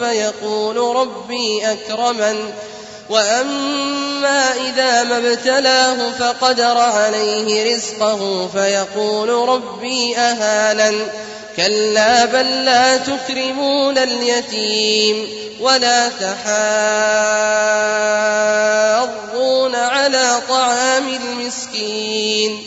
فيقول ربي أكرمن. وأما إذا ما ابتلاه فقدر عليه رزقه فيقول ربي أهانن. كلا بل لا تكرمون اليتيم ولا تحاضون على طعام المسكين.